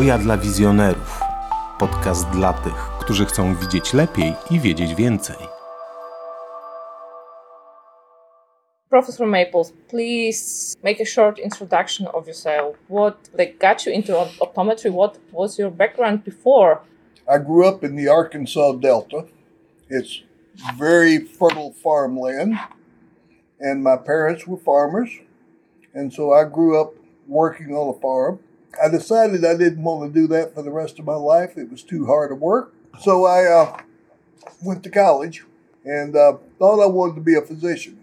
Oja dla wizjonerów. Podcast dla tych, którzy chcą widzieć lepiej i wiedzieć więcej. Professor Maples, please make a short introduction of yourself. What like got you into optometry? What was your background before? I grew up in the Arkansas Delta. It's very fertile farmland, and my parents were farmers, and so I grew up working on a farm. I decided I didn't want to do that for the rest of my life. It was too hard to work. So I uh, went to college and uh, thought I wanted to be a physician.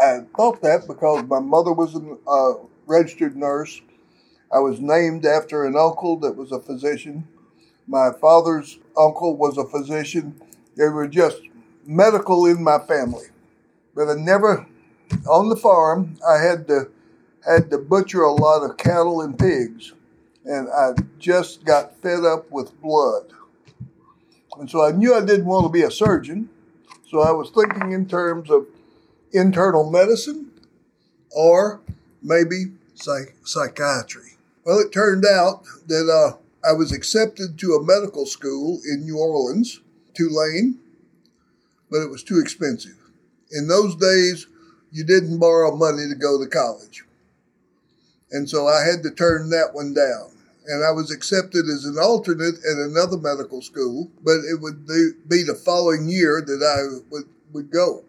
I thought that because my mother was a uh, registered nurse. I was named after an uncle that was a physician. My father's uncle was a physician. They were just medical in my family. But I never, on the farm, I had to had to butcher a lot of cattle and pigs and I just got fed up with blood. And so I knew I didn't want to be a surgeon. So I was thinking in terms of internal medicine or maybe psych- psychiatry. Well, it turned out that uh, I was accepted to a medical school in New Orleans, Tulane, but it was too expensive. In those days, you didn't borrow money to go to college. And so I had to turn that one down. And I was accepted as an alternate at another medical school, but it would be the following year that I would, would go.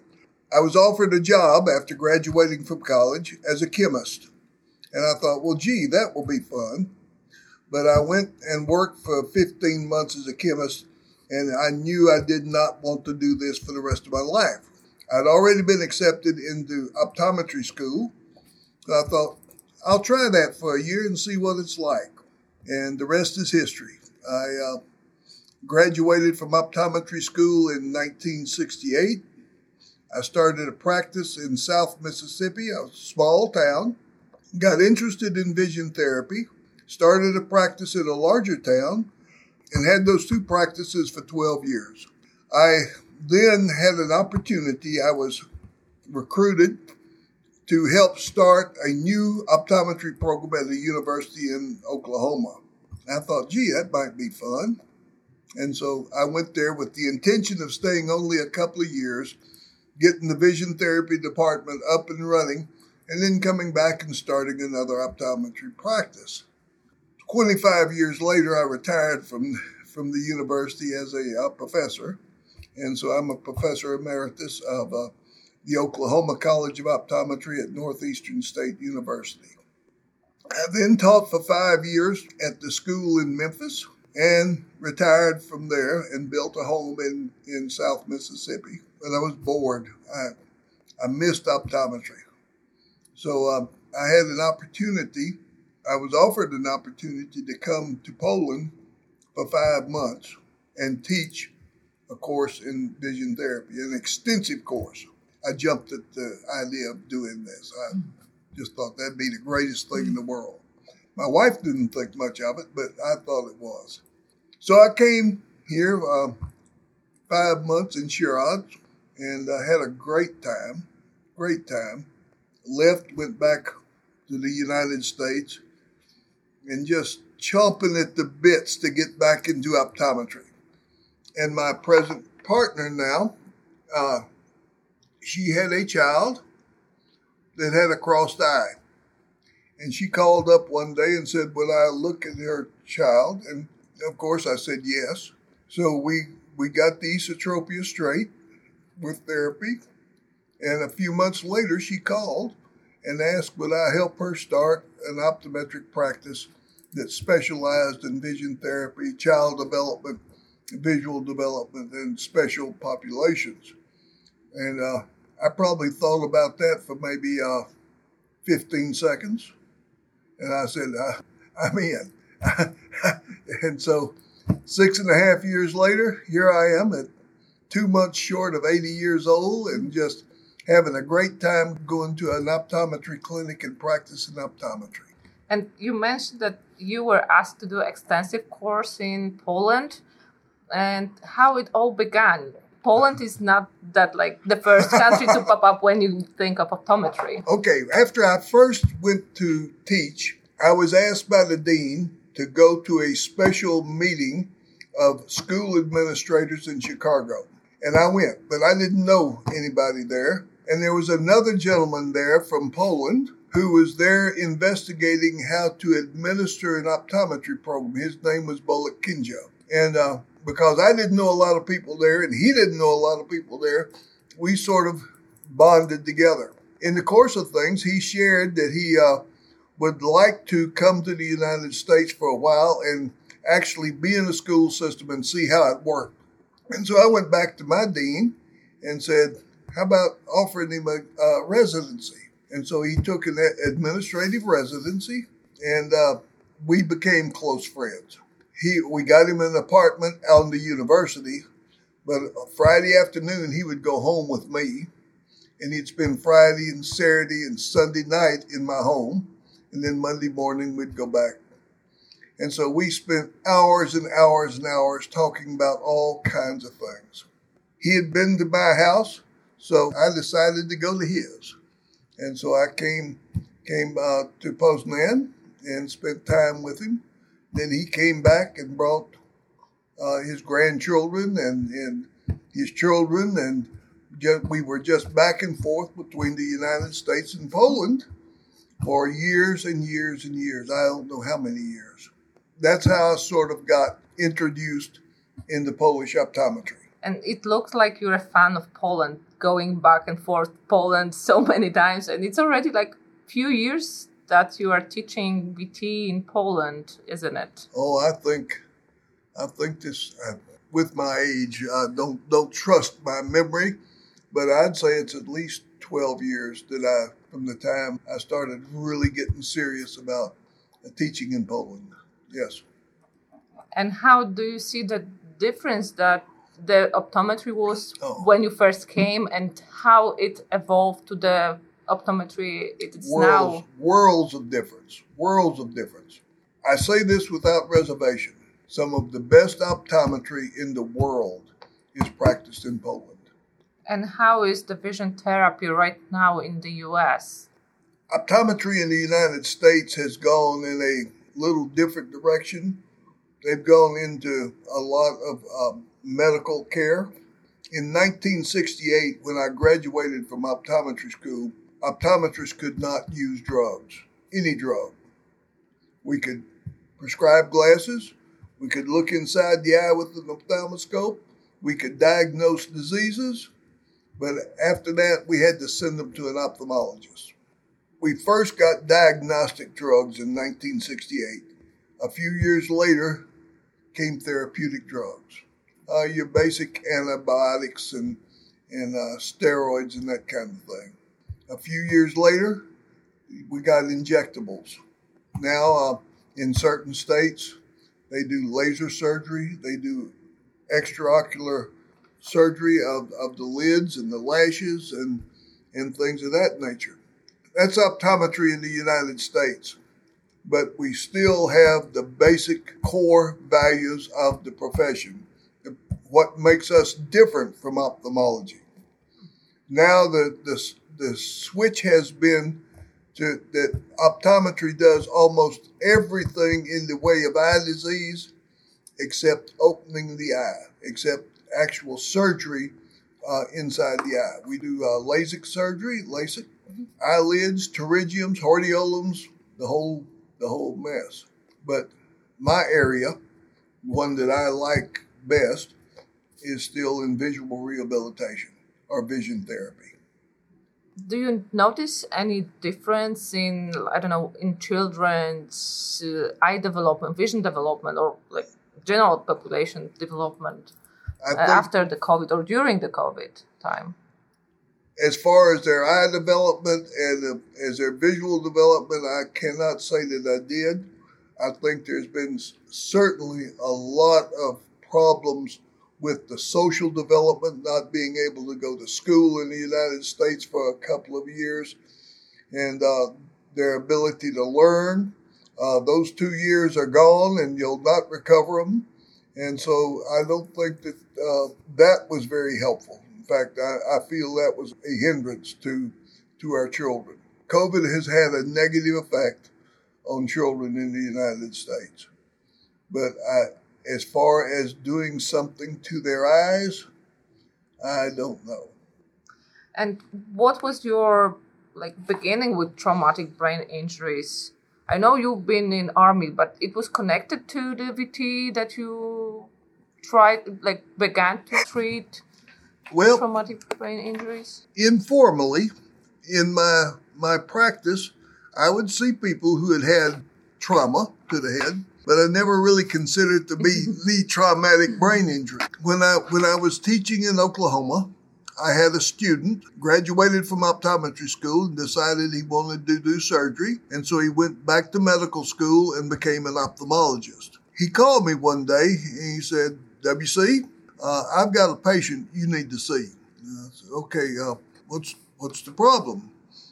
I was offered a job after graduating from college as a chemist. And I thought, well, gee, that will be fun. But I went and worked for 15 months as a chemist, and I knew I did not want to do this for the rest of my life. I'd already been accepted into optometry school, so I thought, I'll try that for a year and see what it's like. And the rest is history. I uh, graduated from optometry school in 1968. I started a practice in South Mississippi, a small town. Got interested in vision therapy, started a practice in a larger town, and had those two practices for 12 years. I then had an opportunity. I was recruited to help start a new optometry program at a university in Oklahoma. I thought, gee, that might be fun. And so I went there with the intention of staying only a couple of years, getting the vision therapy department up and running, and then coming back and starting another optometry practice. 25 years later, I retired from, from the university as a, a professor. And so I'm a professor emeritus of uh, the Oklahoma College of Optometry at Northeastern State University. I then taught for five years at the school in Memphis and retired from there and built a home in, in South Mississippi. But I was bored. I, I missed optometry. So uh, I had an opportunity, I was offered an opportunity to come to Poland for five months and teach a course in vision therapy, an extensive course. I jumped at the idea of doing this. I just thought that'd be the greatest thing in the world. My wife didn't think much of it, but I thought it was. So I came here uh, five months in Shiraz and I had a great time, great time. Left, went back to the United States and just chomping at the bits to get back into optometry. And my present partner now, uh, she had a child that had a crossed eye. And she called up one day and said, Would I look at her child? And of course I said yes. So we, we got the esotropia straight with therapy. And a few months later, she called and asked, Would I help her start an optometric practice that specialized in vision therapy, child development, visual development, and special populations? And uh, I probably thought about that for maybe uh, 15 seconds. And I said, uh, I'm in. and so six and a half years later, here I am at two months short of 80 years old and just having a great time going to an optometry clinic and practicing optometry. And you mentioned that you were asked to do extensive course in Poland and how it all began. Poland is not that like the first country to pop up when you think of optometry. Okay, after I first went to teach, I was asked by the dean to go to a special meeting of school administrators in Chicago. And I went, but I didn't know anybody there. And there was another gentleman there from Poland who was there investigating how to administer an optometry program. His name was Bolek Kinjo. And uh, because I didn't know a lot of people there and he didn't know a lot of people there, we sort of bonded together. In the course of things, he shared that he uh, would like to come to the United States for a while and actually be in the school system and see how it worked. And so I went back to my dean and said, How about offering him a, a residency? And so he took an administrative residency and uh, we became close friends. He, we got him an apartment on the university, but Friday afternoon he would go home with me and he'd spend Friday and Saturday and Sunday night in my home. And then Monday morning we'd go back. And so we spent hours and hours and hours talking about all kinds of things. He had been to my house, so I decided to go to his. And so I came came uh, to Poznan and spent time with him. Then he came back and brought uh, his grandchildren and, and his children, and just, we were just back and forth between the United States and Poland for years and years and years. I don't know how many years. That's how I sort of got introduced into Polish optometry. And it looks like you're a fan of Poland, going back and forth Poland so many times, and it's already like few years that you are teaching VT in Poland, isn't it? Oh, I think, I think this. Uh, with my age, I don't don't trust my memory, but I'd say it's at least twelve years that I, from the time I started really getting serious about teaching in Poland. Yes. And how do you see the difference that the optometry was oh. when you first came and how it evolved to the optometry it is worlds, now? Worlds of difference. Worlds of difference. I say this without reservation. Some of the best optometry in the world is practiced in Poland. And how is the vision therapy right now in the US? Optometry in the United States has gone in a little different direction. They've gone into a lot of um, medical care. In 1968, when I graduated from optometry school, optometrists could not use drugs, any drug. We could prescribe glasses, we could look inside the eye with an ophthalmoscope, we could diagnose diseases, but after that, we had to send them to an ophthalmologist. We first got diagnostic drugs in 1968. A few years later came therapeutic drugs. Uh, your basic antibiotics and, and uh, steroids and that kind of thing. A few years later, we got injectables. Now, uh, in certain states, they do laser surgery, they do extraocular surgery of, of the lids and the lashes and, and things of that nature. That's optometry in the United States. But we still have the basic core values of the profession, what makes us different from ophthalmology. Now the, the, the switch has been to, that optometry does almost everything in the way of eye disease except opening the eye, except actual surgery uh, inside the eye. We do uh, LASIK surgery, LASIK, eyelids, pterygiums, hordeolums, the whole the whole mess. But my area, one that I like best, is still in visual rehabilitation or vision therapy. Do you notice any difference in I don't know in children's uh, eye development, vision development, or like general population development uh, after the COVID or during the COVID time? as far as their eye development and uh, as their visual development, I cannot say that I did. I think there's been certainly a lot of problems with the social development, not being able to go to school in the United States for a couple of years, and uh, their ability to learn. Uh, those two years are gone, and you'll not recover them. And so I don't think that uh, that was very helpful In fact, I, I feel that was a hindrance to to our children. COVID has had a negative effect on children in the United States. But I, as far as doing something to their eyes, I don't know. And what was your like beginning with traumatic brain injuries? I know you've been in army, but it was connected to the VT that you tried, like began to treat Well, traumatic brain injuries. informally, in my my practice, I would see people who had had trauma to the head, but I never really considered it to be the traumatic brain injury. When I when I was teaching in Oklahoma, I had a student graduated from optometry school and decided he wanted to do surgery, and so he went back to medical school and became an ophthalmologist. He called me one day and he said, "WC, uh, I've got a patient you need to see." And I said, "Okay, uh, what's what's the problem?"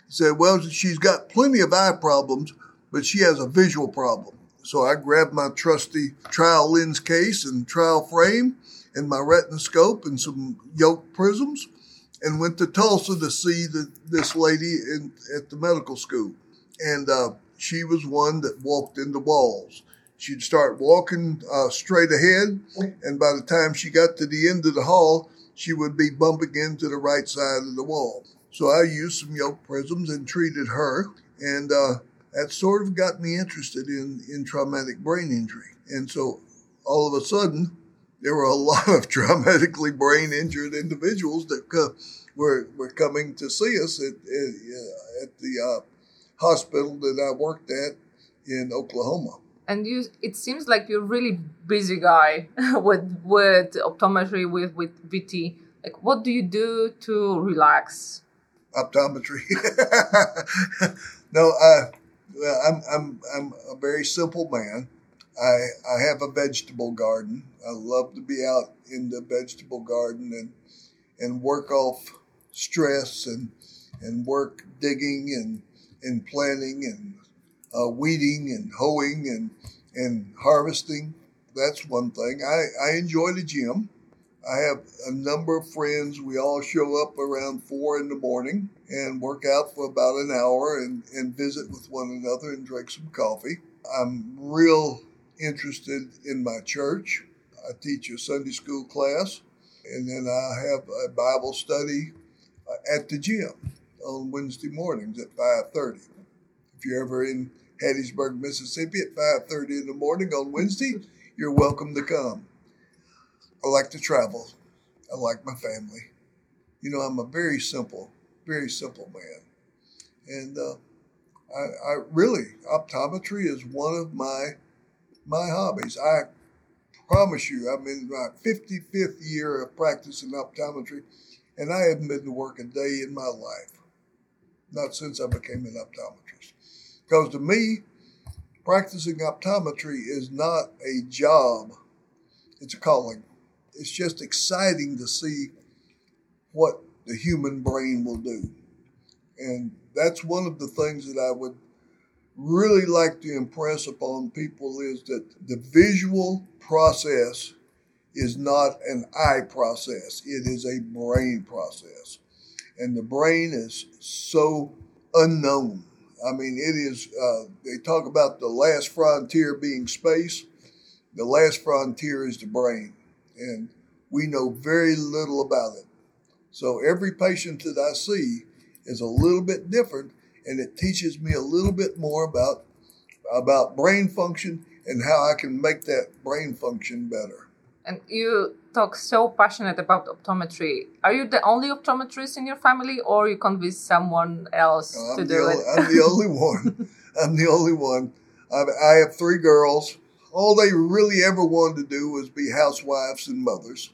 He said, Well, she's got plenty of eye problems, but she has a visual problem. So I grabbed my trusty trial lens case and trial frame and my retinoscope and some yoke prisms and went to Tulsa to see the, this lady in, at the medical school. And uh, she was one that walked into walls. She'd start walking uh, straight ahead, and by the time she got to the end of the hall, she would be bumping into the right side of the wall. So I used some yoke prisms and treated her, and uh, that sort of got me interested in, in traumatic brain injury. And so all of a sudden, there were a lot of traumatically brain injured individuals that uh, were, were coming to see us at, at, uh, at the uh, hospital that I worked at in Oklahoma. And you, it seems like you're a really busy guy with with optometry with with VT. Like, what do you do to relax? optometry. no, I, I'm, I'm, I'm a very simple man. I, I have a vegetable garden. I love to be out in the vegetable garden and, and work off stress and, and work digging and, and planting and uh, weeding and hoeing and, and harvesting. That's one thing. I, I enjoy the gym. I have a number of friends. We all show up around four in the morning and work out for about an hour and, and visit with one another and drink some coffee. I'm real interested in my church. I teach a Sunday school class, and then I have a Bible study uh, at the gym on Wednesday mornings at 5:30. If you're ever in Hattiesburg, Mississippi at 5:30 in the morning on Wednesday, you're welcome to come. I like to travel. I like my family. You know, I'm a very simple, very simple man. And uh, I, I really, optometry is one of my my hobbies. I promise you, I'm in my 55th year of practicing optometry, and I haven't been to work a day in my life. Not since I became an optometrist. Because to me, practicing optometry is not a job, it's a calling it's just exciting to see what the human brain will do. And that's one of the things that I would really like to impress upon people is that the visual process is not an eye process, it is a brain process. And the brain is so unknown. I mean, it is, uh, they talk about the last frontier being space. The last frontier is the brain and we know very little about it. So every patient that I see is a little bit different, and it teaches me a little bit more about about brain function and how I can make that brain function better. And you talk so passionate about optometry. Are you the only optometrist in your family, or you convince someone else I'm to do only, it? I'm the only one. I'm the only one. I've, I have three girls. All they really ever wanted to do was be housewives and mothers.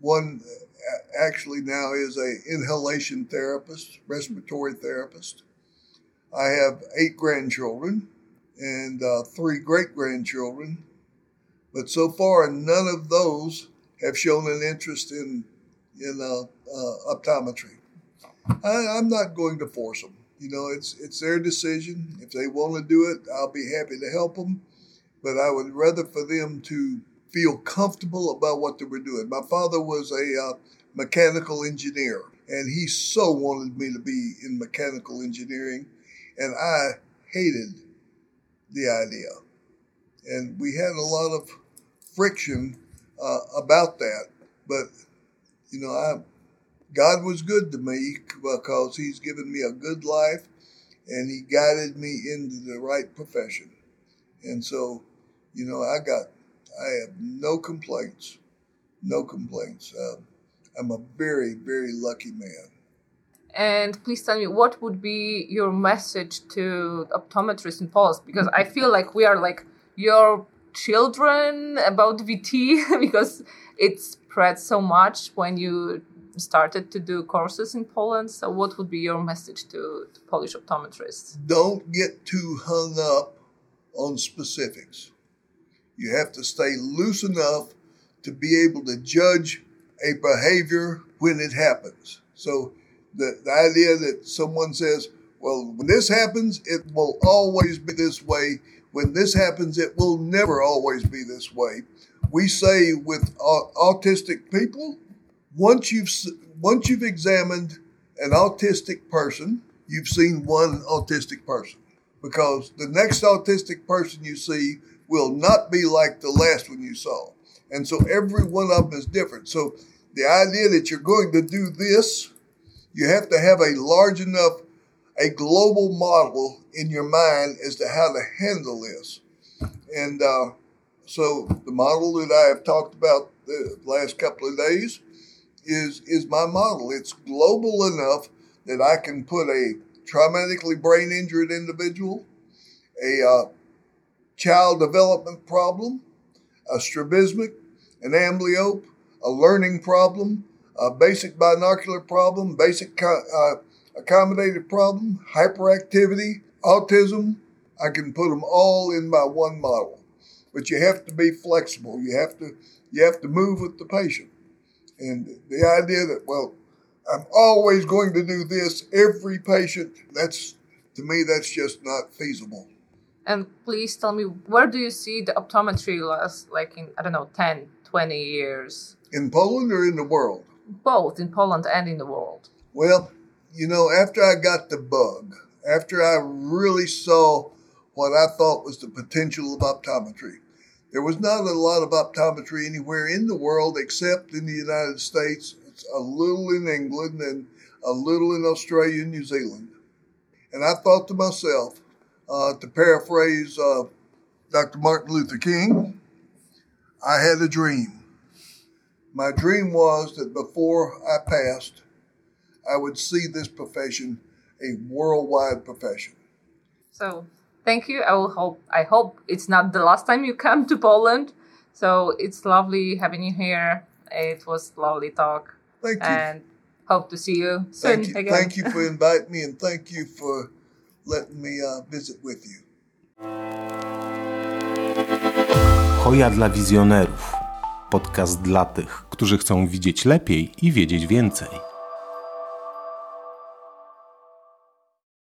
One actually now is a inhalation therapist, respiratory therapist. I have eight grandchildren and uh, three great grandchildren, but so far none of those have shown an interest in in uh, uh, optometry. I, I'm not going to force them. You know, it's it's their decision. If they want to do it, I'll be happy to help them. But I would rather for them to feel comfortable about what they were doing. My father was a uh, mechanical engineer, and he so wanted me to be in mechanical engineering, and I hated the idea. and we had a lot of friction uh, about that. But you know, I God was good to me because He's given me a good life, and He guided me into the right profession. And so, you know, I got, I have no complaints, no complaints. Uh, I'm a very, very lucky man. And please tell me, what would be your message to optometrists in Poland? Because I feel like we are like your children about VT because it spread so much when you started to do courses in Poland. So, what would be your message to, to Polish optometrists? Don't get too hung up on specifics. You have to stay loose enough to be able to judge a behavior when it happens. So, the, the idea that someone says, well, when this happens, it will always be this way. When this happens, it will never always be this way. We say with autistic people, once you've once you've examined an autistic person, you've seen one autistic person because the next autistic person you see will not be like the last one you saw. And so every one of them is different. So the idea that you're going to do this, you have to have a large enough, a global model in your mind as to how to handle this. And uh, so the model that I have talked about the last couple of days is is my model. It's global enough that I can put a traumatically brain injured individual, a uh, child development problem, a strabismic, an amblyope, a learning problem, a basic binocular problem, basic uh, accommodative problem, hyperactivity, autism. I can put them all in my one model. But you have to be flexible. You have to you have to move with the patient. And the idea that, well, I'm always going to do this every patient, that's to me, that's just not feasible. And please tell me, where do you see the optometry last, like in, I don't know, 10, 20 years? In Poland or in the world? Both, in Poland and in the world. Well, you know, after I got the bug, after I really saw what I thought was the potential of optometry, there was not a lot of optometry anywhere in the world except in the United States. A little in England and a little in Australia and New Zealand. And I thought to myself, uh, to paraphrase uh, Dr. Martin Luther King, I had a dream. My dream was that before I passed, I would see this profession a worldwide profession. So thank you. I will hope. I hope it's not the last time you come to Poland. So it's lovely having you here. It was lovely talk. Thank you. And hope to see you soon thank you, again. Thank you for inviting me, and thank you for letting me uh, visit with you. Hoja dla wizjonerów. Podcast dla tych, którzy chcą widzieć lepiej i wiedzieć więcej.